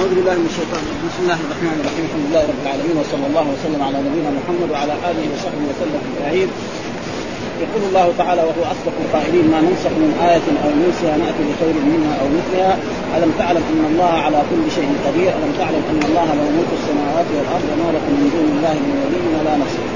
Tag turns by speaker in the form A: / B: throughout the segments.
A: أعوذ بالله من الشيطان بسم الله الرحمن الرحيم الحمد لله رب العالمين وصلى الله وسلم على نبينا محمد وعلى آله وصحبه وسلم أجمعين يقول الله تعالى وهو اصدق القائلين ما ننسخ من آية أو ننسها نأتي بخير منها أو مثلها ألم تعلم أن الله على كل شيء قدير ألم تعلم أن الله له ملك السماوات والأرض وما لكم من دون الله من ولي ولا نصير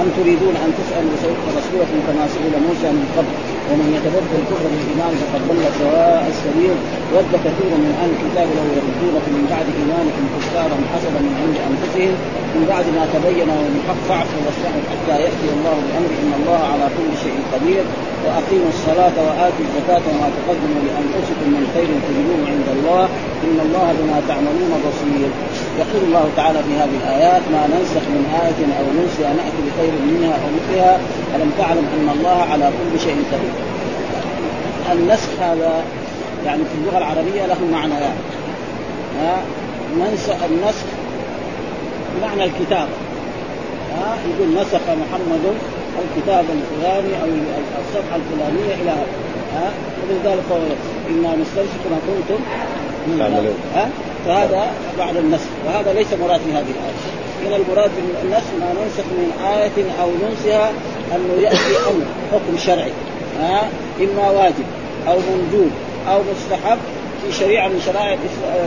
A: أم تريدون أن تسألوا رسولكم كما سئل موسى من قبل ومن يتبدل الكفر بالايمان فقد ضل سواء السبيل ود كثير من اهل الكتاب لو يردونك من بعد ايمانكم كفارا حسدا من عند انفسهم من بعد ما تبين لهم الحق فاعفوا واصلحوا حتى ياتي الله بامره ان الله على كل شيء قدير واقيموا الصلاه واتوا الزكاه وما تقدموا لانفسكم من خير تجدوه عند الله ان الله بما تعملون بصير يقول الله تعالى في هذه الايات ما ننسخ من ايه او ننسي ناتي بخير منها او مثلها الم تعلم ان الله على كل شيء قدير النسخ هذا يعني في اللغه العربيه له معنيان ها ننسخ النسخ بمعنى الكتاب ها يقول نسخ محمد الكتاب الفلاني او الصفحه الفلانيه الى ها ولذلك انا نستنسخ ما كنتم ها فهذا بعد النسخ وهذا ليس مراد في هذه الايه من المراد بالنسخ ما ننسخ من آية أو ننسها أنه يأتي أمر حكم شرعي ها اما واجب او موجود او مستحب في شريعه من شرائع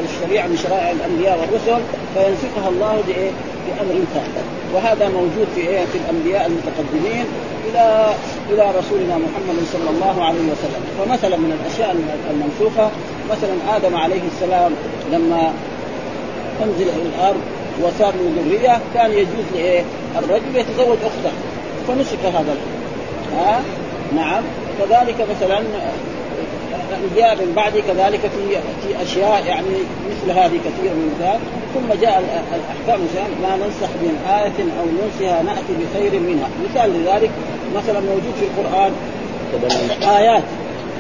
A: الشريعه من شرائع الانبياء والرسل فينسخها الله بايه؟ بامر ثاني وهذا موجود في ايه؟ في الانبياء المتقدمين الى الى رسولنا محمد صلى الله عليه وسلم فمثلا من الاشياء المنسوخه مثلا ادم عليه السلام لما انزل الى الارض وصار له ذريه كان يجوز لايه؟ الرجل يتزوج اخته فنسك هذا الامر ها نعم كذلك مثلا جاء من بعد كذلك في في اشياء يعني مثل هذه كثير من ذلك ثم جاء الاحكام ما ننسخ من آية او ننسها ناتي بخير منها مثال لذلك مثلا موجود في القرآن آيات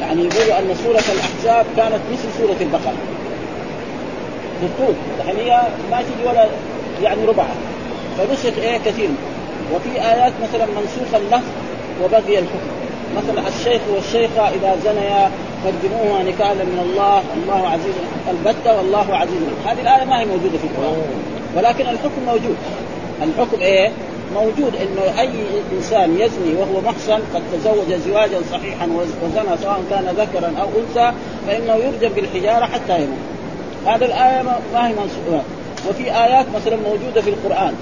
A: يعني يقولوا ان سورة الاحزاب كانت مثل سورة البقرة بالطول يعني هي ما تجي ولا يعني ربعها فنسخ ايه كثير وفي ايات مثلا منسوخ اللفظ وبقي الحكم مثلا الشيخ والشيخة إذا زنيا قدموها نكالا من الله الله عزيز البتة والله عزيز هذه الآية ما هي موجودة في القرآن ولكن الحكم موجود الحكم إيه؟ موجود انه اي انسان يزني وهو محصن قد تزوج زواجا صحيحا وزنى سواء كان ذكرا او انثى فانه يرجم بالحجاره حتى يموت. هذا الايه ما هي منصوبه وفي ايات مثلا موجوده في القران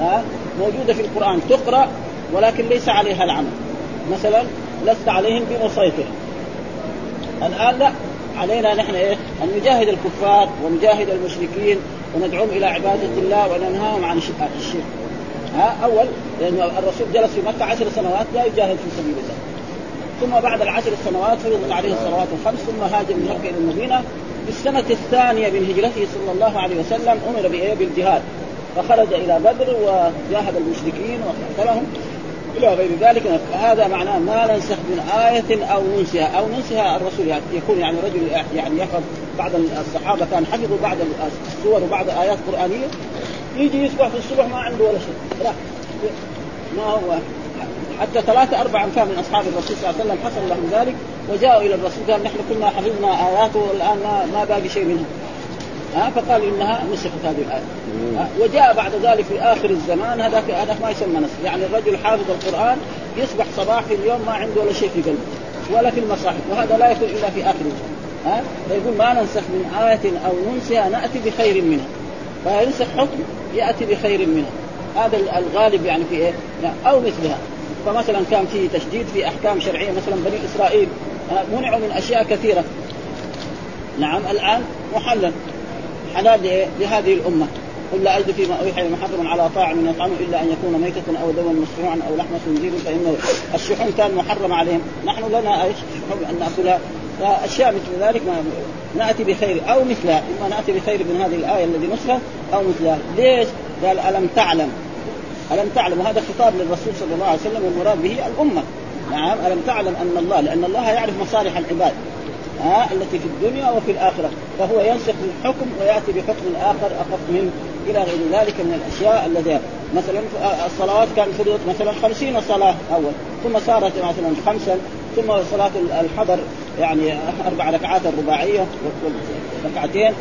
A: ها موجوده في القران تقرا ولكن ليس عليها العمل مثلا لست عليهم بمسيطر الان لا علينا نحن ايه؟ ان نجاهد الكفار ونجاهد المشركين وندعوهم الى عباده الله وننهاهم عن الشرك. ها اول لانه الرسول جلس في مكه عشر سنوات لا يجاهد في سبيل الله. ثم بعد العشر سنوات فرض عليه الصلوات الخمس ثم هاجر من مكه الى المدينه في السنه الثانيه من هجرته صلى الله عليه وسلم امر بايه؟ بالجهاد. فخرج الى بدر وجاهد المشركين وقتلهم الى غير ذلك هذا معناه ما ننسخ من ايه او ننسها او ننسها الرسول يعني يكون يعني رجل يعني يحفظ بعض الصحابه كان حفظوا بعض السور وبعض ايات قرانيه يجي يصبح في الصبح ما عنده ولا شيء لا ما هو حتى ثلاثة أربعة كان من أصحاب الرسول صلى الله عليه وسلم حصل لهم ذلك وجاءوا إلى الرسول قال نحن كنا حفظنا آياته والآن ما, ما باقي شيء منها ها فقال انها نسخت هذه الايه وجاء بعد ذلك في اخر الزمان هذاك هذاك ما يسمى نسخ يعني الرجل حافظ القران يصبح صباح في اليوم ما عنده ولا شيء في قلبه ولا في المصاحف وهذا لا يكون الا في اخر الزمان ها فيقول ما ننسخ من آية أو ننسها نأتي بخير منها فينسخ حكم يأتي بخير منها هذا الغالب يعني في إيه؟ أو مثلها فمثلا كان في تشديد في أحكام شرعية مثلا بني إسرائيل منعوا من أشياء كثيرة نعم الآن محلل حلال لهذه الامه قل لا اجد فيما اوحي محرم على طاعم يطعمه الا ان يكون ميتة او دما مصنوعا او لحم خنزير فانه الشحوم كان محرم عليهم، نحن لنا ايش؟ ان ناكلها فاشياء مثل ذلك ما ناتي بخير او مثلها، اما ناتي بخير من هذه الايه الذي نصها او مثلها، ليش؟ قال الم تعلم الم تعلم وهذا خطاب للرسول صلى الله عليه وسلم والمراد به الامه، نعم الم تعلم ان الله لان الله يعرف مصالح العباد آه التي في الدنيا وفي الآخرة فهو ينسخ الحكم ويأتي بحكم آخر أخف منه إلى غير ذلك من الأشياء التي مثلا الصلوات كان فرضت مثلا خمسين صلاة أول ثم صارت مثلا خمسا ثم صلاة الحضر يعني أربع ركعات الرباعية ركعتين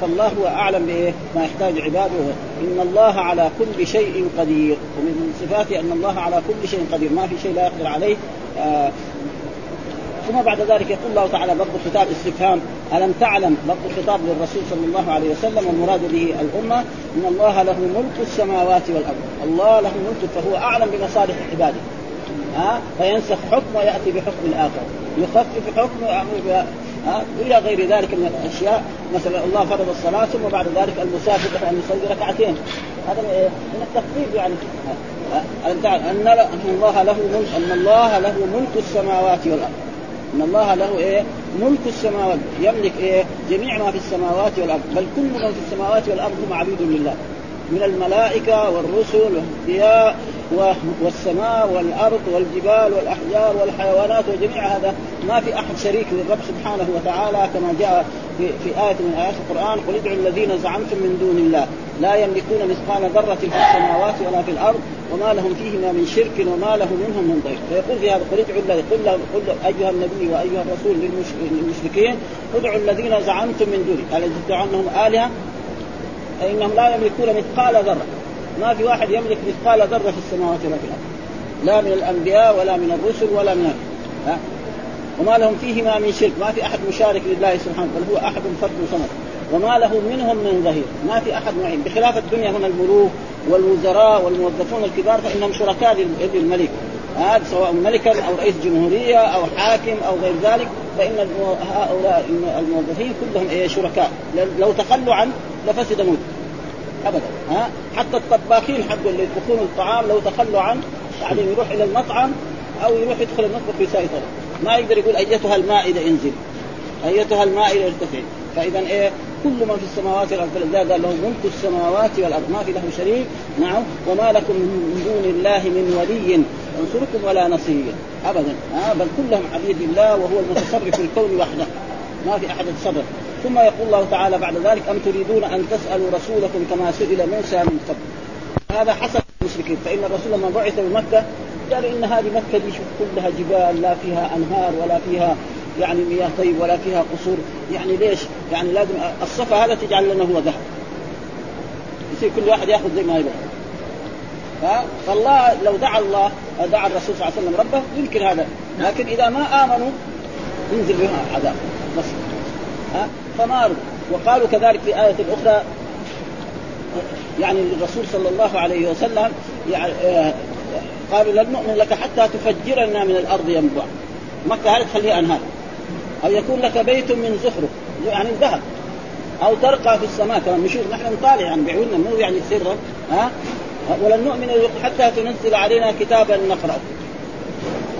A: فالله هو أعلم بإيه ما يحتاج عباده إن الله على كل شيء قدير ومن صفاته أن الله على كل شيء قدير ما في شيء لا يقدر عليه آه، ثم بعد ذلك يقول الله تعالى برضه خطاب استفهام الم تعلم برضه خطاب للرسول صلى الله عليه وسلم والمراد به الامه ان الله له ملك السماوات والارض الله له ملك فهو اعلم بمصالح عباده ها أه؟ فينسخ حكم وياتي بحكم الاخر يخفف حكم ويامر الى غير ذلك من الاشياء مثلا الله فرض الصلاه ثم بعد ذلك المسافر ان يصلي ركعتين هذا من التخفيف يعني أه؟ ان الله له ملك ان الله له ملك السماوات والارض ان الله له ايه ملك السماوات يملك ايه جميع ما في السماوات والارض بل كل من في السماوات والارض معبود لله من الملائكه والرسل والانبياء والسماء والارض والجبال والاحجار والحيوانات وجميع هذا ما في احد شريك للرب سبحانه وتعالى كما جاء في, في ايه من ايات القران قل ادعوا الذين زعمتم من دون الله لا يملكون مثقال ذره في السماوات ولا في الارض وما لهم فيهما من شرك وما له منهم من ضيق فيقول في هذا قل ادعوا قل قل ايها النبي وايها الرسول للمشركين ادعوا الذين زعمتم من دونه الذي تدعوا انهم الهه فانهم لا يملكون مثقال ذره ما في واحد يملك مثقال ذره في السماوات ولا في الارض لا من الانبياء ولا من الرسل ولا من ها وما لهم فيهما من شرك ما في احد مشارك لله سبحانه بل هو احد فرد صمد وما له منهم من ظهير ما في احد معين بخلاف الدنيا هنا الملوك والوزراء والموظفون الكبار فانهم شركاء للملك هذا سواء ملكا او رئيس جمهوريه او حاكم او غير ذلك فان هؤلاء الموظفين كلهم إيه، شركاء لو تخلوا عنه لفسد موت. ابدا ها حتى الطباخين حق اللي يطبخون الطعام لو تخلوا عنه يعني يروح الى المطعم او يروح يدخل المطبخ بيساوي ما يقدر يقول ايتها المائده انزل ايتها المائده ارتفع فاذا ايه كل من في السماوات والارض قال له ملك السماوات والارض ما في له شريك نعم وما لكم من دون الله من ولي ينصركم ولا نصير ابدا ها بل كلهم عبيد الله وهو المتصرف في الكون وحده ما في احد يتصرف ثم يقول الله تعالى بعد ذلك أم تريدون أن تسألوا رسولكم كما سئل موسى من قبل هذا حسب المشركين فإن الرسول لما بعث بمكة قال إن هذه مكة دي شوف كلها جبال لا فيها أنهار ولا فيها يعني مياه طيب ولا فيها قصور يعني ليش؟ يعني لازم الصفا هذا تجعل لنا هو ذهب يصير كل واحد ياخذ زي ما يبغى ها فالله لو دعا الله دعا الرسول صلى الله عليه وسلم ربه يمكن هذا لكن اذا ما امنوا ينزل بهم عذاب بس ها فنار وقالوا كذلك في آية أخرى يعني الرسول صلى الله عليه وسلم يعني آه، قالوا لن نؤمن لك حتى تفجرنا من الأرض ينبع مكة هذه تخليها أنهار أو يكون لك بيت من زخرف يعني الذهب أو ترقى في السماء كمان نشوف نحن نطالع يعني بعيوننا مو يعني سرا ها ولن نؤمن حتى تنزل علينا كتابا نقرأه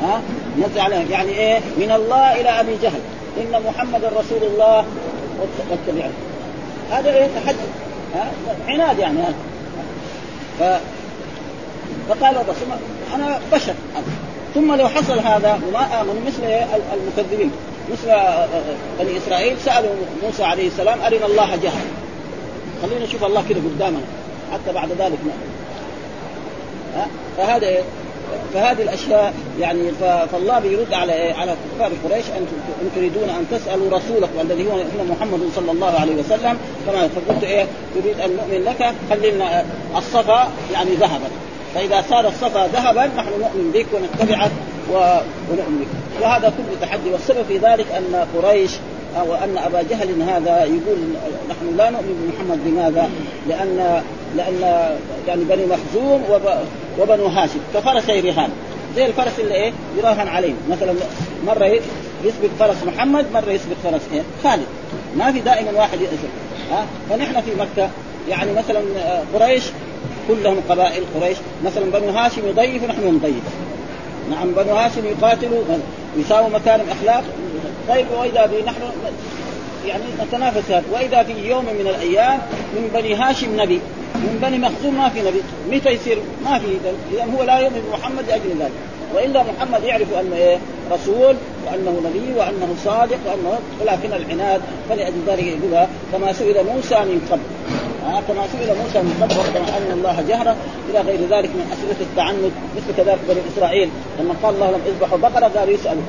A: ها نزل علينا يعني ايه من الله إلى أبي جهل إن محمدا رسول الله واتبع هذا ايه تحدي عناد يعني هذا ف... فقال الرسول انا بشر ثم لو حصل هذا وما امنوا مثل المكذبين مثل آه، آه، بني اسرائيل سالوا موسى عليه السلام ارنا الله جهل خلينا نشوف الله كده قدامنا حتى بعد ذلك ما فهذا إيه؟ فهذه الاشياء يعني فالله بيرد على إيه؟ على كفار قريش ان تريدون ان تسالوا رسولكم الذي هو محمد صلى الله عليه وسلم كما فقلت ايه تريد ان نؤمن لك خلينا الصفا يعني ذهبا فاذا صار الصفا ذهبا نحن نؤمن بك ونتبعك ونؤمن بك وهذا كله تحدي والسبب في ذلك ان قريش او ان ابا جهل هذا يقول نحن لا نؤمن بمحمد لماذا؟ لان لان يعني بني مخزوم وب... وبنو هاشم كفرسي رهان زي الفرس اللي ايه يراهن عليه مثلا مره يثبت فرس محمد مره يثبت فرس ايه خالد ما في دائما واحد يأسر ها فنحن في مكه يعني مثلا آه، قريش كلهم قبائل قريش مثلا بنو هاشم يضيف ونحن نضيف نعم بنو هاشم يقاتلوا يساووا مكارم اخلاق طيب واذا به نحن يعني نتنافس هذا واذا في يوم من الايام من بني هاشم نبي من بني مخزوم ما في نبي متى يصير ما في اذا هو لا يؤمن بمحمد لاجل ذلك والا محمد يعرف انه ايه رسول وانه نبي وانه صادق وانه ولكن العناد فلأجل ذلك يقولها كما سئل موسى من قبل آه كما سئل موسى من قبل وكما ان الله جهره الى غير ذلك من اسئله التعنت مثل كذلك بني اسرائيل لما قال الله لم اذبحوا بقره قالوا يسالوا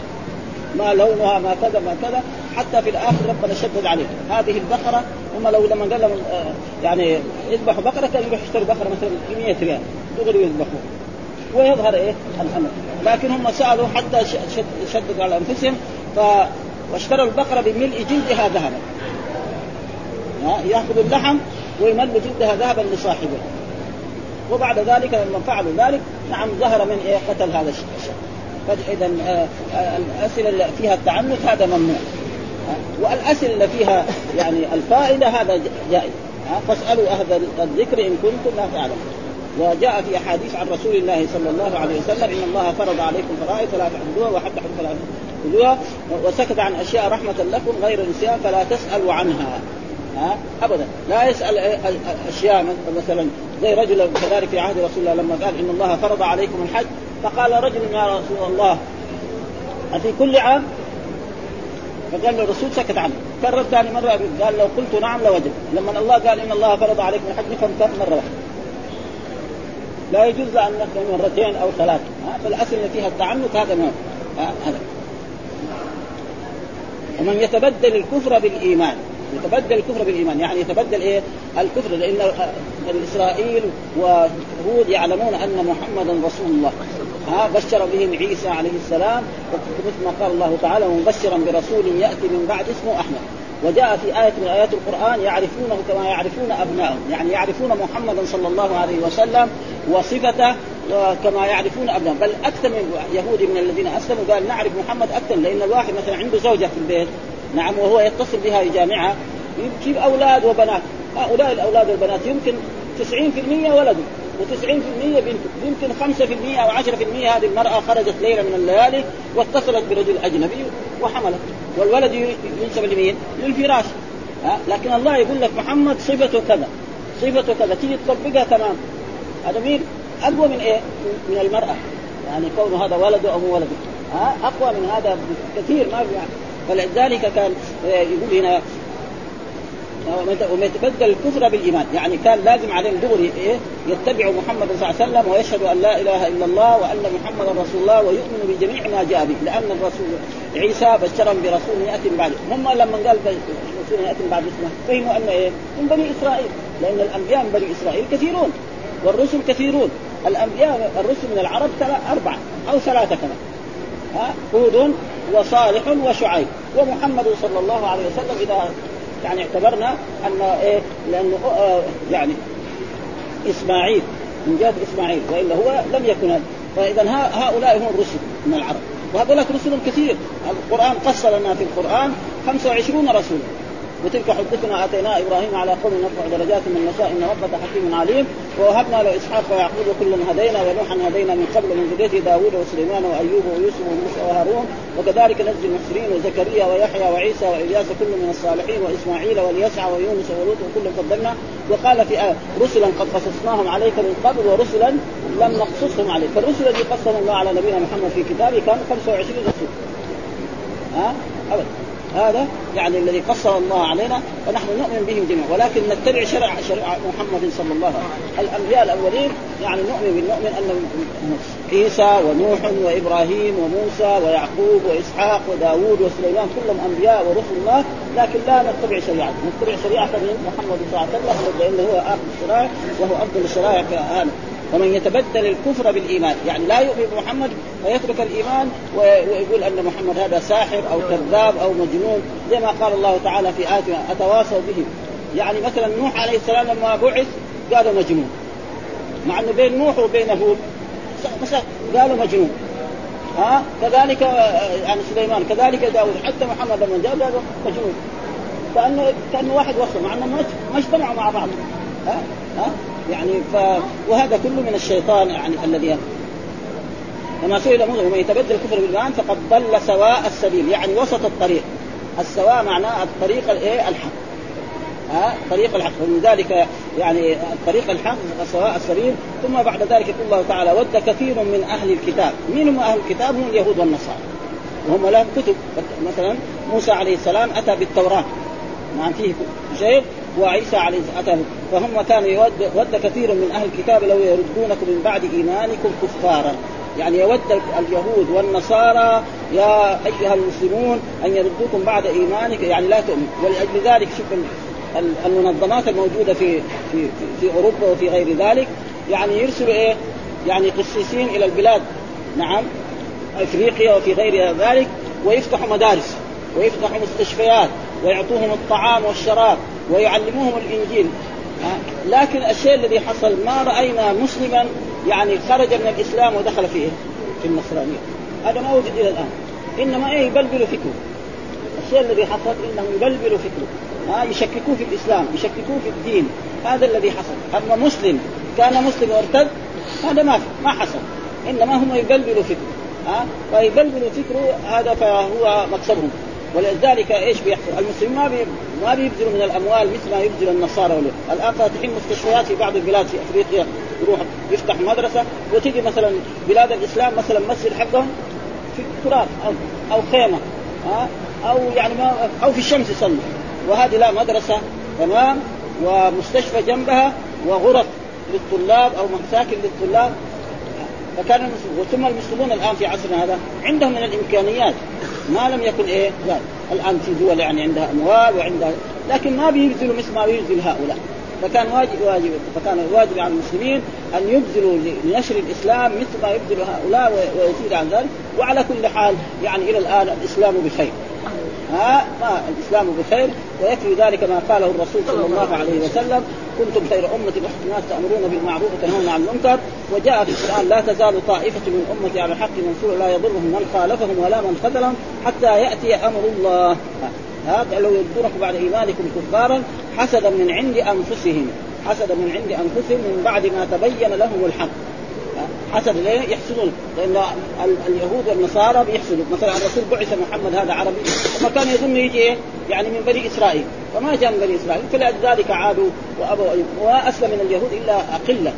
A: ما لونها ما كذا ما كذا حتى في الاخر ربنا شدد عليه هذه البقره هم لو لما قال لهم آه، يعني يذبحوا بقره كان يروح يشتروا بقره مثلا ب 100 ريال دغري ويذبحوها ويظهر ايه الامر لكن هم سالوا حتى شددوا على انفسهم ف واشتروا البقره بملء جلدها ذهبا ياخذ اللحم ويمل جلدها ذهبا لصاحبه وبعد ذلك لما فعلوا ذلك نعم ظهر من ايه قتل هذا الشيء فاذا آه، آه، الاسئله اللي فيها التعنت هذا ممنوع والاسئله اللي فيها يعني الفائده هذا جائز فاسالوا اهل الذكر ان كنتم لا تعلمون وجاء في احاديث عن رسول الله صلى الله عليه وسلم ان الله فرض عليكم فرائض فلا تحدوها وحتى فلا تحدوها وسكت عن اشياء رحمه لكم غير نسيان فلا تسالوا عنها ها ابدا لا يسال اشياء مثلا زي رجل كذلك في عهد رسول الله لما قال ان الله فرض عليكم الحج فقال رجل يا رسول الله أفي كل عام فقال له الرسول سكت عنه كرر ثاني مره قال لو قلت نعم لوجد لما الله قال ان الله فرض عليكم الحج فامتن مره واحده لا يجوز ان نحن مرتين او ثلاث فالاصل اللي فيها التعنت هذا نوع هذا ومن يتبدل الكفر بالايمان يتبدل الكفر بالايمان يعني يتبدل ايه الكفر لان اسرائيل وهود يعلمون ان محمدا رسول الله ها بشر بهم عيسى عليه السلام مثل ما قال الله تعالى مبشرا برسول ياتي من بعد اسمه احمد وجاء في آية من آيات القرآن يعرفونه كما يعرفون أبنائهم يعني يعرفون محمدا صلى الله عليه وسلم وصفته آه، كما يعرفون أبنائهم بل أكثر من يهودي من الذين أسلموا قال نعرف محمد أكثر لأن الواحد مثلا عنده زوجة في البيت نعم وهو يتصل بها يجامعها يجيب أولاد وبنات هؤلاء الأولاد والبنات يمكن 90% ولده و90% بنت يمكن 5% او 10% هذه المراه خرجت ليله من الليالي واتصلت برجل اجنبي وحملت والولد ينسب لمين؟ للفراش ها لكن الله يقول لك محمد صفته كذا صفته كذا تيجي تطبقها تمام هذا مين؟ اقوى من ايه؟ من المراه يعني كونه هذا ولده او مو ولده ها اقوى من هذا كثير ما في يعني. فلذلك كان آه، يقول هنا آه، ويتبدل الكفر بالايمان، يعني كان لازم عليهم دغري ايه يتبعوا محمد صلى الله عليه وسلم ويشهدوا ان لا اله الا الله وان محمدا رسول الله ويؤمنوا بجميع ما جاء به، لان الرسول عيسى بشرهم برسول ياتي من بعده، هم لما قال رسول ياتي من بعد اسمه فهموا ان ايه؟ من بني اسرائيل، لان الانبياء من بني اسرائيل كثيرون والرسل كثيرون، الانبياء الرسل من العرب اربعه او ثلاثه كمان. هود وصالح وشعيب ومحمد صلى الله عليه وسلم اذا يعني اعتبرنا ان ايه لانه آه، يعني اسماعيل من جهه اسماعيل والا هو لم يكن هذا فاذا هؤلاء هم الرسل من العرب وهذولاك رسل كثير القران قص لنا في القران 25 رسولا وتلك حجتنا اتينا ابراهيم على قوم نرفع درجات من نشاء ان ربك حكيم عليم ووهبنا لاسحاق ويعقوب كلا هدينا ونوحا هدينا من قبل من ذريته داوود وسليمان وايوب ويوسف وموسى وهارون وكذلك نجزي المحسنين وزكريا ويحيى وعيسى والياس كل من الصالحين واسماعيل واليسع ويونس ولوط وكل قدمنا وقال في آه رسلا قد قصصناهم عليك من قبل ورسلا لم نقصصهم عليك فالرسل الذي قصهم الله على نبينا محمد في كتابه كانوا 25 رسول ها أه؟ ابدا هذا يعني الذي قصر الله علينا ونحن نؤمن بهم جميعا ولكن نتبع شرع شرع محمد صلى الله عليه وسلم الانبياء الاولين يعني نؤمن بالمؤمن ان عيسى ونوح وابراهيم وموسى ويعقوب واسحاق وداوود وسليمان كلهم انبياء ورسل الله لكن لا نتبع شريعته نتبع شريعه محمد صلى الله عليه وسلم لانه هو اخر الشرائع وهو افضل الشرائع هذا ومن يتبدل الكفر بالايمان يعني لا يؤمن بمحمد ويترك الايمان ويقول ان محمد هذا ساحر او كذاب او مجنون زي ما قال الله تعالى في اياته اتواصوا به يعني مثلا نوح عليه السلام لما بعث قالوا مجنون مع انه بين نوح وبين هود قالوا مجنون ها أه؟ كذلك يعني سليمان كذلك داود حتى محمد لما جاء قالوا مجنون كانه كانه واحد وصل مع انه ما اجتمعوا مع بعض ها أه؟ أه؟ ها يعني ف... وهذا كله من الشيطان يعني الذي وما سئل موسى ومن يتبدل الكفر بالايمان فقد ضل سواء السبيل يعني وسط الطريق السواء معناه الطريق الايه الحق ها طريق الحق ولذلك يعني الطريق الحق سواء السبيل ثم بعد ذلك يقول الله تعالى ود كثير من اهل الكتاب من هم اهل الكتاب هم اليهود والنصارى وهم لهم كتب مثلا موسى عليه السلام اتى بالتوراه ما نعم، فيه شيء وعيسى عليه أتاه فهم كانوا يود, ود كثير من أهل الكتاب لو يردونكم من بعد إيمانكم كفارا يعني يود اليهود والنصارى يا أيها المسلمون أن يردوكم بعد إيمانك يعني لا تؤمن ولأجل ذلك شوف المنظمات الموجودة في في في أوروبا وفي غير ذلك يعني يرسلوا إيه؟ يعني قسيسين إلى البلاد نعم افريقيا وفي غير ذلك ويفتحوا مدارس ويفتحوا مستشفيات ويعطوهم الطعام والشراب ويعلموهم الانجيل لكن الشيء الذي حصل ما راينا مسلما يعني خرج من الاسلام ودخل فيه في النصرانيه هذا ما وجد الى الان انما ايه يبلبلوا فكره الشيء الذي حصل انهم يبلبلوا فكره ها يشككوه في الاسلام يشككوه في الدين هذا الذي حصل اما مسلم كان مسلم وارتد هذا ما في ما حصل انما هم يبلبلوا فكره ها فيبلبلوا فكره هذا فهو مكسبهم ولذلك ايش بيحصل؟ المسلمين ما بي... ما بيبذلوا من الاموال مثل ما يبذل النصارى وليه. الان فاتحين مستشفيات في بعض البلاد في افريقيا يروح يفتح مدرسه وتجي مثلا بلاد الاسلام مثلا مسجد حقهم في تراب او او خيمه ها او يعني ما او في الشمس يصلي وهذه لا مدرسه تمام ومستشفى جنبها وغرف للطلاب او مساكن للطلاب فكان المسلمون ثم المسلمون الان في عصرنا هذا عندهم من الامكانيات ما لم يكن ايه لا الان في دول يعني عندها اموال وعندها لكن ما بيبذلوا مثل ما بيبذل هؤلاء فكان واجب واجب فكان الواجب على المسلمين ان يبذلوا لنشر الاسلام مثل ما يبذل هؤلاء ويزيد عن ذلك وعلى كل حال يعني الى الان الاسلام بخير ها ما آه، الاسلام بخير ويكفي ذلك ما قاله الرسول صلى الله عليه وسلم كنتم خير امه الناس تامرون بالمعروف وتنهون عن المنكر وجاء في القران لا تزال طائفه من امتي على الحق منصور لا يضرهم من خالفهم ولا من خذلهم حتى ياتي امر الله ها لو يردونكم بعد ايمانكم كفارا حسدا من عند انفسهم حسدا من عند انفسهم من بعد ما تبين لهم الحق حسب ليه يحسدون لان اليهود والنصارى بيحسدوا مثلا الرسول بعث محمد هذا عربي ثم كان يظن يجي ايه يعني من بني اسرائيل فما جاء من بني اسرائيل فلذلك عادوا وابوا واسلم من اليهود الا قله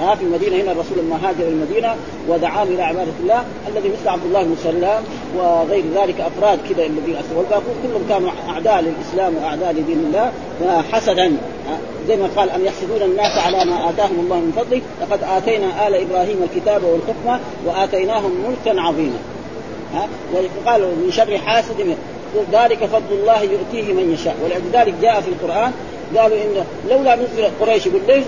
A: ها في المدينه هنا الرسول لما هاجر المدينه ودعاه الى عباده الله الذي مثل عبد الله بن سلام وغير ذلك افراد كذا الذي اسروا والباقون كلهم كانوا اعداء للاسلام واعداء لدين الله حسدا زي ما قال ان يحسدون الناس على ما اتاهم الله من فضله لقد اتينا ال ابراهيم الكتاب والحكمه واتيناهم ملكا عظيما ها وقال من شر حاسد ذلك فضل الله يؤتيه من يشاء ولذلك جاء في القران قالوا ان لولا نزل قريش يقول ليش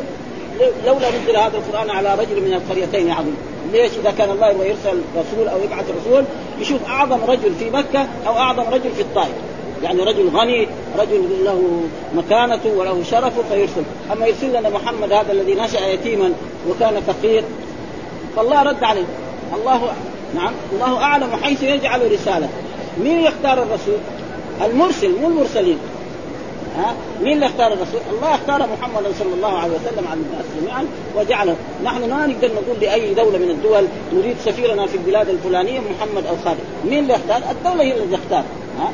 A: لولا نزل هذا القران على رجل من القريتين عظيم ليش؟ اذا كان الله يبغى يرسل رسول او يبعث رسول يشوف اعظم رجل في مكه او اعظم رجل في الطائف يعني رجل غني رجل له مكانته وله شرفه فيرسل اما يرسل لنا محمد هذا الذي نشا يتيما وكان فقير فالله رد عليه الله نعم الله اعلم حيث يجعل رسالته مين يختار الرسول؟ المرسل مو المرسلين ها مين اللي اختار الرسول؟ الله اختار محمدا صلى الله عليه وسلم على الناس جميعا وجعله نحن ما نقدر نقول لاي دوله من الدول نريد سفيرنا في البلاد الفلانيه محمد او خالد، مين اللي اختار؟ الدوله هي اللي اختار ها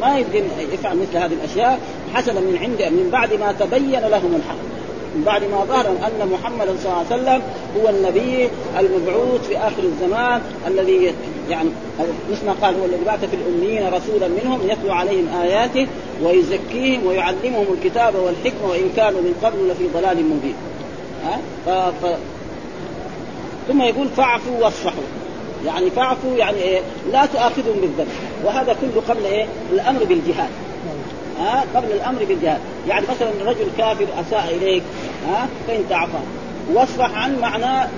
A: ما يمكن يفعل مثل هذه الاشياء حسب من عند من بعد ما تبين لهم الحق من بعد ما ظهر ان محمدا صلى الله عليه وسلم هو النبي المبعوث في اخر الزمان الذي يعني مثل ما قال هو الذي بعث في الاميين رسولا منهم يتلو عليهم اياته ويزكيهم ويعلمهم الكتاب والحكمة وإن كانوا من قبل لفي ضلال مبين ها ف... ف... ثم يقول فاعفوا واصفحوا يعني فاعفوا يعني إيه؟ لا تؤاخذهم بالذنب وهذا كله قبل إيه؟ الأمر بالجهاد ها أه؟ قبل الأمر بالجهاد يعني مثلا رجل كافر أساء إليك ها أه؟ فأنت عفا واصفح عن معناه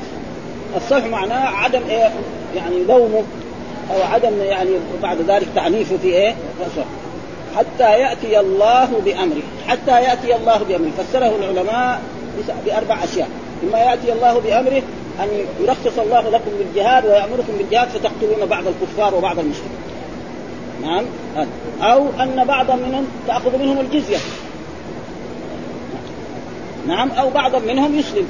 A: الصفح معناه عدم إيه؟ يعني لومه او عدم يعني بعد ذلك تعنيفه في ايه؟ حتى ياتي الله بامره حتى ياتي الله بامره فسره العلماء باربع اشياء اما ياتي الله بامره ان يرخص الله لكم بالجهاد ويامركم بالجهاد فتقتلون بعض الكفار وبعض المشركين نعم او ان بعضا منهم تاخذ منهم الجزيه نعم او بعضا منهم يسلم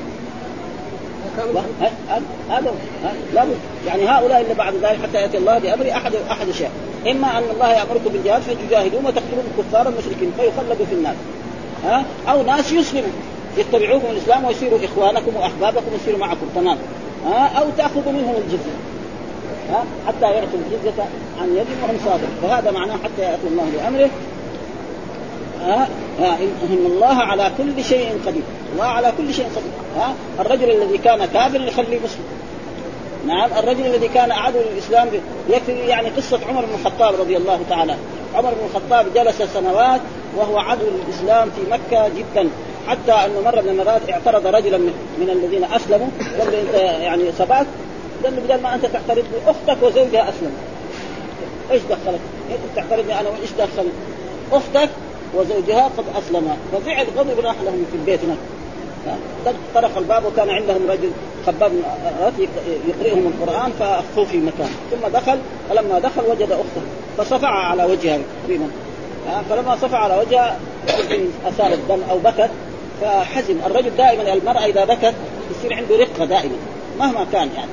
A: هذا لابد يعني هؤلاء اللي بعد ذلك حتى ياتي الله بامره احد احد شيء اما ان الله يامركم بالجهاد فتجاهدون وتقتلون الكفار المشركين فيخلدوا في النار ها او ناس يسلموا يتبعوكم الاسلام ويصيروا اخوانكم واحبابكم ويصيروا معكم تمام ها او تاخذوا منهم الجزيه ها حتى يعطوا الجزيه عن يد وهم صادق فهذا معناه حتى ياتي الله بامره ها ان الله على كل شيء قدير الله على كل شيء قدير ها الرجل الذي كان كافر يخليه مسلم نعم الرجل الذي كان عدو للاسلام يكفي يعني قصه عمر بن الخطاب رضي الله تعالى عمر بن الخطاب جلس سنوات وهو عدو للاسلام في مكه جدا حتى انه مره من المرات اعترض رجلا من الذين اسلموا قال انت يعني سبقت قال له بدل ما انت تعترض اختك وزوجها اسلم ايش دخلك؟ انت تعترضني انا وايش دخلك؟ اختك وزوجها قد اسلما ففعل غضب راح لهم في البيت هناك طرق الباب وكان عندهم رجل خباب آه، آه، يقرئهم القران فاخفوه في مكان ثم دخل فلما دخل وجد اخته فصفع على وجهها تقريبا آه، فلما صفع على وجهها اثار الدم او بكت فحزن الرجل دائما المراه اذا بكت يصير عنده رقه دائما مهما كان يعني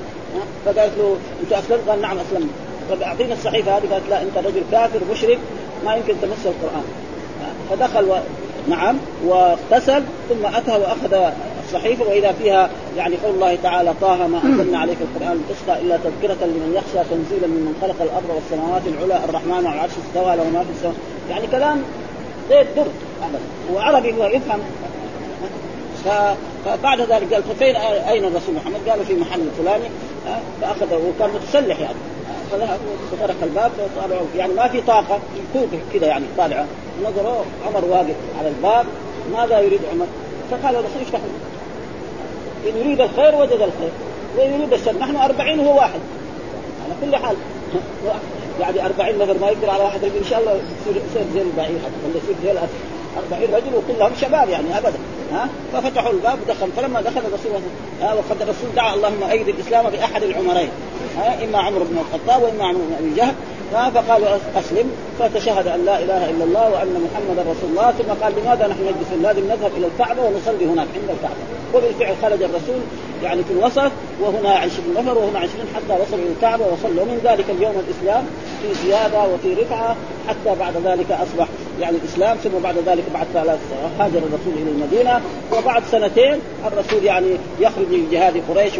A: فقالت له انت اسلمت؟ قال نعم اسلمت طب اعطينا الصحيفه هذه قالت لا انت رجل كافر مشرك ما يمكن تمس القران فدخل نعم واغتسل ثم اتى واخذ الصحيفه واذا فيها يعني قول الله تعالى طه ما انزلنا عليك القران لتشقى الا تذكره لمن يخشى تنزيلا ممن خلق الارض والسماوات العلى الرحمن على العرش استوى له ما في السماء يعني كلام غير در وعربي هو يفهم فبعد ذلك قال فين اين الرسول محمد؟ قالوا في محل الفلاني فاخذ وكان متسلح يعني فترك الباب فطالعوا يعني ما في طاقه كوب كذا يعني طالعه نظروا عمر واقف على الباب ماذا يريد عمر؟ فقال الرسول افتح ان يريد الخير وجد الخير وان يريد الشر نحن أربعين هو واحد على كل حال يعني أربعين نفر ما يقدر على واحد ان شاء الله يصير زي البعير ولا يصير زي الاسد 40 رجل وكلهم شباب يعني ابدا ها ففتحوا الباب ودخل فلما دخل الرسول آه وقد الرسول دعا اللهم ايد الاسلام باحد العمرين اما عمر بن الخطاب واما عمر بن ابي جهل فقالوا اسلم فتشهد ان لا اله الا الله وان محمدا رسول الله ثم قال لماذا نحن نجلس لازم نذهب الى الكعبه ونصلي هناك عند الكعبه وبالفعل خرج الرسول يعني في الوسط وهنا عشرين نفر وهنا عشرين حتى وصلوا الى الكعبه وصلوا من ذلك اليوم الاسلام في زياده وفي رفعه حتى بعد ذلك اصبح يعني الاسلام ثم بعد ذلك بعد ثلاث هاجر الرسول الى المدينه وبعد سنتين الرسول يعني يخرج لجهاد قريش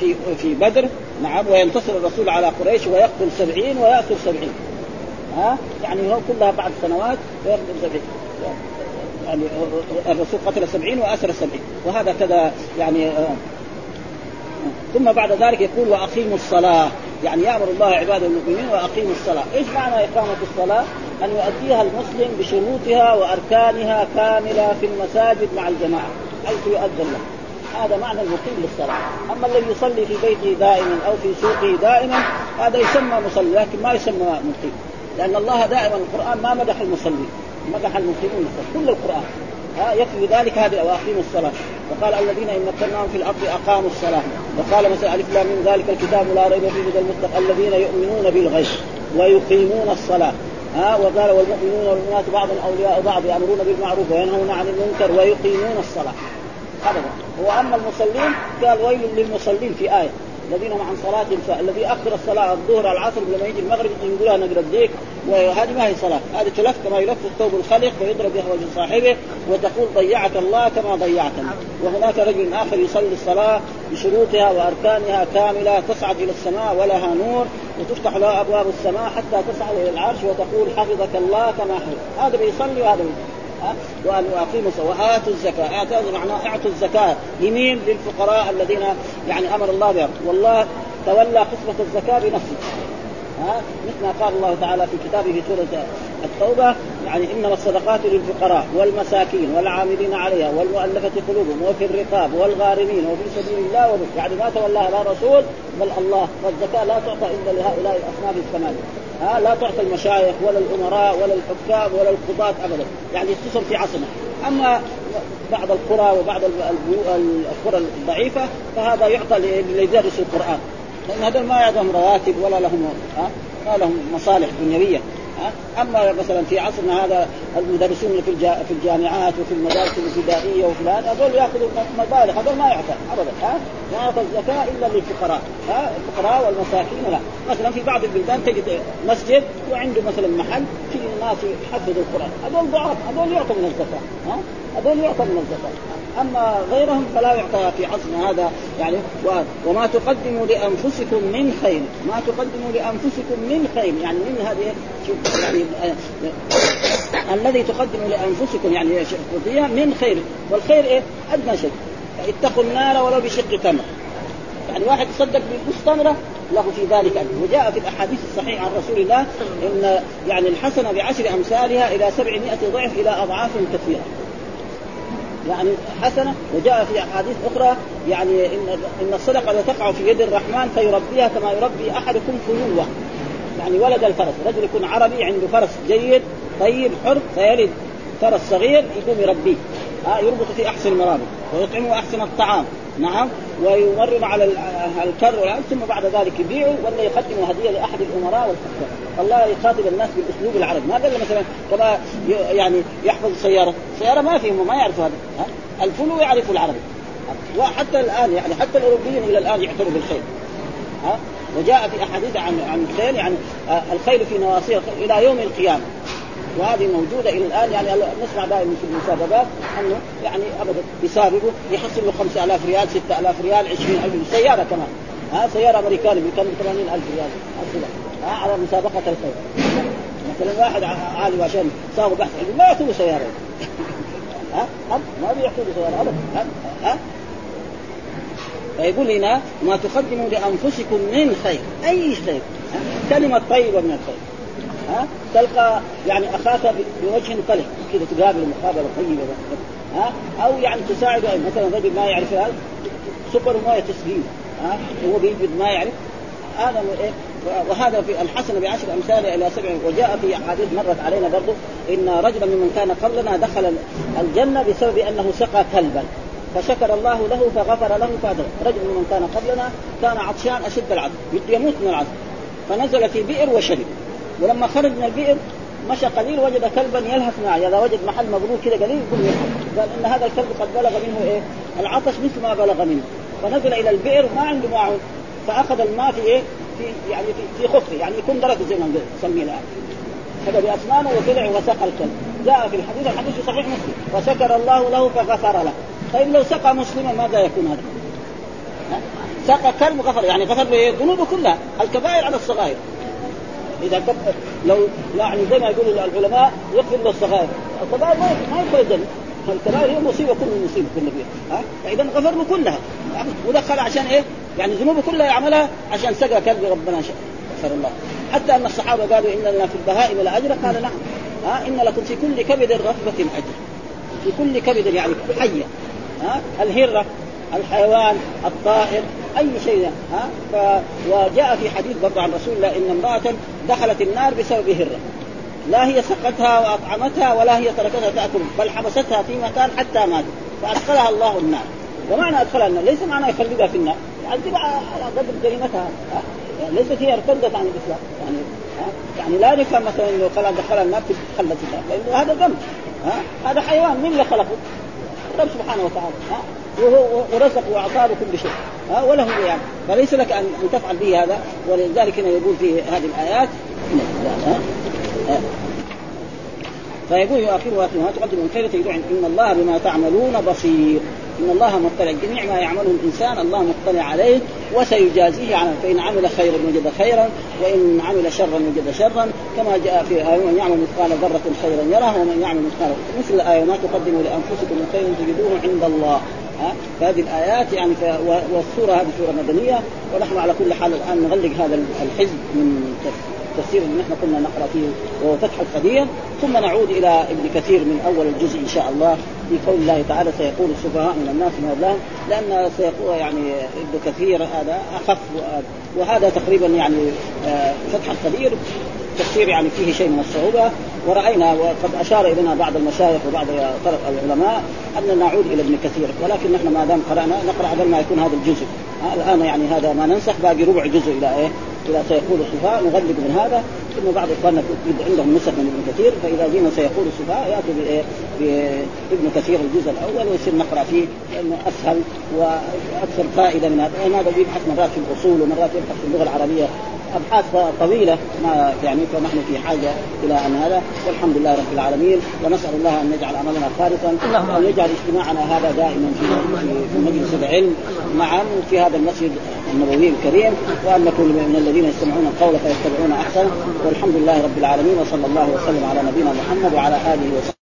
A: في في بدر نعم وينتصر الرسول على قريش ويقتل سبعين ويأسر سبعين ها يعني هو كلها بعد سنوات ويقتل سبعين يعني الرسول قتل سبعين وأسر سبعين وهذا كذا يعني آه، ثم بعد ذلك يقول واقيموا الصلاه يعني يامر الله عباده المؤمنين واقيموا الصلاه، ايش معنى اقامه الصلاه؟ ان يؤديها المسلم بشروطها واركانها كامله في المساجد مع الجماعه حيث يؤذن له. هذا معنى المقيم للصلاه، اما الذي يصلي في بيته دائما او في سوقه دائما هذا يسمى مصلي لكن ما يسمى مقيم، لان الله دائما القران ما مدح المصلين، مدح المقيمون كل القران ها يكفي ذلك هذه واقيموا الصلاه وقال الذين ان مكناهم في الارض اقاموا الصلاه وقال مثلا الف من ذلك الكتاب لا ريب فيه من المتقى الذين يؤمنون بالغيب ويقيمون الصلاه ها وقال والمؤمنون والمؤمنات بعضهم اولياء بعض يامرون بالمعروف وينهون عن المنكر ويقيمون الصلاه ابدا واما المصلين قال ويل للمصلين في ايه الذين هم عن صلاتهم الذي اخر الصلاه الظهر العصر لما يجي المغرب يقولها نقرا الديك وهذه ما هي صلاه هذه تلف كما يلف الثوب الخلق ويضرب يخرج صاحبه وتقول ضيعك الله كما ضيعتني وهناك رجل اخر يصلي الصلاه بشروطها واركانها كامله تصعد الى السماء ولها نور وتفتح لها ابواب السماء حتى تصعد الى العرش وتقول حفظك الله كما حفظ هذا بيصلي وهذا بيصلي وان اقيموا واتوا الزكاه اعطوا معناه اعطوا الزكاه لمين؟ للفقراء الذين يعني امر الله بهم والله تولى قسمه الزكاه بنفسه ها مثل ما قال الله تعالى في كتابه في سوره التوبه يعني انما الصدقات للفقراء والمساكين والعاملين عليها والمؤلفه قلوبهم وفي الرقاب والغارمين وفي سبيل الله وفي يعني ما تولاها لا رسول بل الله والزكاه لا تعطى الا لهؤلاء الاصناف الثمانيه ها لا تعطى المشايخ ولا الامراء ولا الحكام ولا القضاة ابدا يعني تصل في عصمه اما بعض القرى وبعض القرى الضعيفه فهذا يعطى ليدرس القران لان هذول ما يعطيهم رواتب ولا لهم ما لهم مصالح دنيويه اما مثلا في عصرنا هذا المدرسون في في الجامعات وفي المدارس الابتدائيه وفي هذا هذول ياخذوا مبالغ هذول ما يعطى ابدا ها ما يعطى الزكاه الا للفقراء ها الفقراء والمساكين لا مثلا في بعض البلدان تجد مسجد وعنده مثلا محل فيه ناس يحفظوا القران هذول ضعاف هذول يعطوا من الزكاه ها هذول يعطوا من الزكاه اما غيرهم فلا يعطى في عصر هذا يعني وما تقدموا لانفسكم من خير ما تقدموا لانفسكم من خير يعني من هذه يعني آه، الذي تقدموا لانفسكم يعني من خير والخير ايه؟ ادنى شيء اتقوا النار ولو بشق تمر يعني واحد يصدق بالمستمره تمره له في ذلك اجر، وجاء في الاحاديث الصحيحه عن رسول الله ان يعني الحسنه بعشر امثالها الى 700 ضعف الى اضعاف كثيره، يعني حسنه وجاء في احاديث اخرى يعني ان ان الصدقه تقع في يد الرحمن فيربيها كما يربي احدكم فلوه يعني ولد الفرس رجل يكون عربي عنده فرس جيد طيب حر فيلد فرس صغير يقوم يربيه ها آه، يربط في احسن المرابط ويطعمه احسن الطعام نعم ويمرر على الكر والعنف ثم بعد ذلك يبيعه ولا يقدم هديه لاحد الامراء والحكام الله يخاطب الناس بالاسلوب العربي ما قال مثلا كما يعني يحفظ سياره سياره ما فيهم ما يعرفوا هذا الفلو يعرف العربي وحتى الان يعني حتى الاوروبيين الى الان يعترفوا بالخيل ها وجاء في احاديث عن عن الخيل يعني آه، الخيل في نواصيها الى يوم القيامه وهذه موجوده الى الان يعني نسمع دائما في المسابقات انه يعني ابدا يسابقوا يحصل له 5000 ريال 6000 ريال 20000 سياره كمان ها سياره امريكيه بكم 80000 ريال ها على مسابقه الخير مثلا واحد عالي عشان صاروا بحث علمي ما يعطوه سياره ها ها ما بيعطوه سياره ابدا ها ها فيقول هنا ما تقدموا لانفسكم من خير اي خير كلمه طيبه من الخير ها تلقى يعني اخاك بوجه طلق كذا تقابل مقابله طيبه ها او يعني تساعد يعني مثلا رجل ما يعرف هذا سكر مويه تسليم ها هو بيجد ما يعرف هذا ايه وهذا في الحسن بعشر امثال الى سبع وجاء في احاديث مرت علينا برضه ان رجلا ممن كان قبلنا دخل الجنه بسبب انه سقى كلبا فشكر الله له فغفر له فادخل رجل ممن كان قبلنا كان عطشان اشد العطش يموت من العطش فنزل في بئر وشرب ولما خرج من البئر مشى قليل وجد كلبا يلهث معه اذا وجد محل مبلول كذا قليل يقول يلهث قال ان هذا الكلب قد بلغ منه ايه العطش مثل ما بلغ منه فنزل الى البئر ما عنده معه فاخذ الماء في ايه في يعني في, في خفه يعني يكون درجه زي ما نسميه الان اخذ باسنانه وطلع وسقى الكلب جاء في الحديث الحديث في صحيح مسلم وشكر الله له فغفر له طيب لو سقى مسلما ماذا يكون هذا؟ سقى كلب غفر يعني غفر له إيه؟ ذنوبه كلها الكبائر على الصغائر اذا كبر لو يعني زي ما يقولوا العلماء يغفر له الصغائر الصغائر ما يدخل الجنه الكبائر هي مصيبه كل مصيبه كل فيها ها فاذا غفر له كلها يعني ودخل عشان ايه؟ يعني ذنوبه كلها يعملها عشان سقى كلب ربنا غفر الله حتى ان الصحابه قالوا ان لنا في البهائم لاجر، قال نعم ها ان لكم في كل كبد رغبه اجر في كل كبد يعني حيه ها الهره الحيوان الطائر اي شيء ها ف... وجاء في حديث برضه عن رسول الله ان امراه دخلت النار بسبب هره لا هي سقتها واطعمتها ولا هي تركتها تاكل بل حبستها في مكان حتى ماتت فادخلها الله النار ومعنى ادخلها النار ليس معنى يخلدها في النار يعذبها يعني على قدر جريمتها يعني ليست هي ارتدت عن الاسلام يعني يعني لا نفهم مثلا انه خلاص دخلها النار خلت النار لانه هذا ذنب ها هذا حيوان من اللي خلقه؟ الرب سبحانه وتعالى ها ورزقه واعطاه كل شيء ها وله يعني فليس لك ان تفعل به هذا ولذلك هنا يقول في هذه الايات فيقول يؤخرها ما تقدم من خير تجدع ان الله بما تعملون بصير ان الله مطلع جميع ما يعمله الانسان الله مطلع عليه وسيجازيه على فان عمل خيرا وجد خيرا وان عمل شرا وجد شرا كما جاء في آية من يعمل مثقال ذره خيرا يراه ومن يعمل مثقال مثل الايه ما تقدموا لانفسكم من خير تجدوه عند الله ها فهذه الايات يعني ف... والسوره هذه سوره مدنيه ونحن على كل حال الان نغلق هذا الحزب من التفسير اللي نحن كنا نقرا فيه وهو فتح القدير ثم نعود الى ابن كثير من اول الجزء ان شاء الله في قول الله تعالى سيقول السفهاء من الناس ما لهم لان سيقول يعني ابن كثير هذا اخف وهذا تقريبا يعني آه، فتح القدير تفسير يعني فيه شيء من الصعوبه ورأينا وقد أشار إلينا بعض المشايخ وبعض طرف العلماء أن نعود إلى ابن كثير ولكن نحن ما دام قرأنا نقرأ قبل ما يكون هذا الجزء آه، الآن يعني هذا ما ننسخ باقي ربع جزء إلى إيه إلى سيقول الصفاء نغلق من هذا ثم بعض إخواننا عندهم نسخ من ابن كثير فإذا جينا سيقول الصفاء يأتوا بإيه بابن كثير الجزء الأول ويصير نقرأ فيه لأنه أسهل وأكثر فائدة من هذا هذا بيبحث مرات في الأصول ومرات يبحث في اللغة العربية ابحاث طويله ما يعني فنحن في حاجه الى ان هذا والحمد لله رب العالمين ونسال الله ان يجعل عملنا خالصا وان يجعل اجتماعنا هذا دائما في مجلس العلم معا في هذا المسجد النبوي الكريم وان نكون من الذين يستمعون القول فيتبعون احسنه والحمد لله رب العالمين وصلى الله وسلم على نبينا محمد وعلى اله وصحبه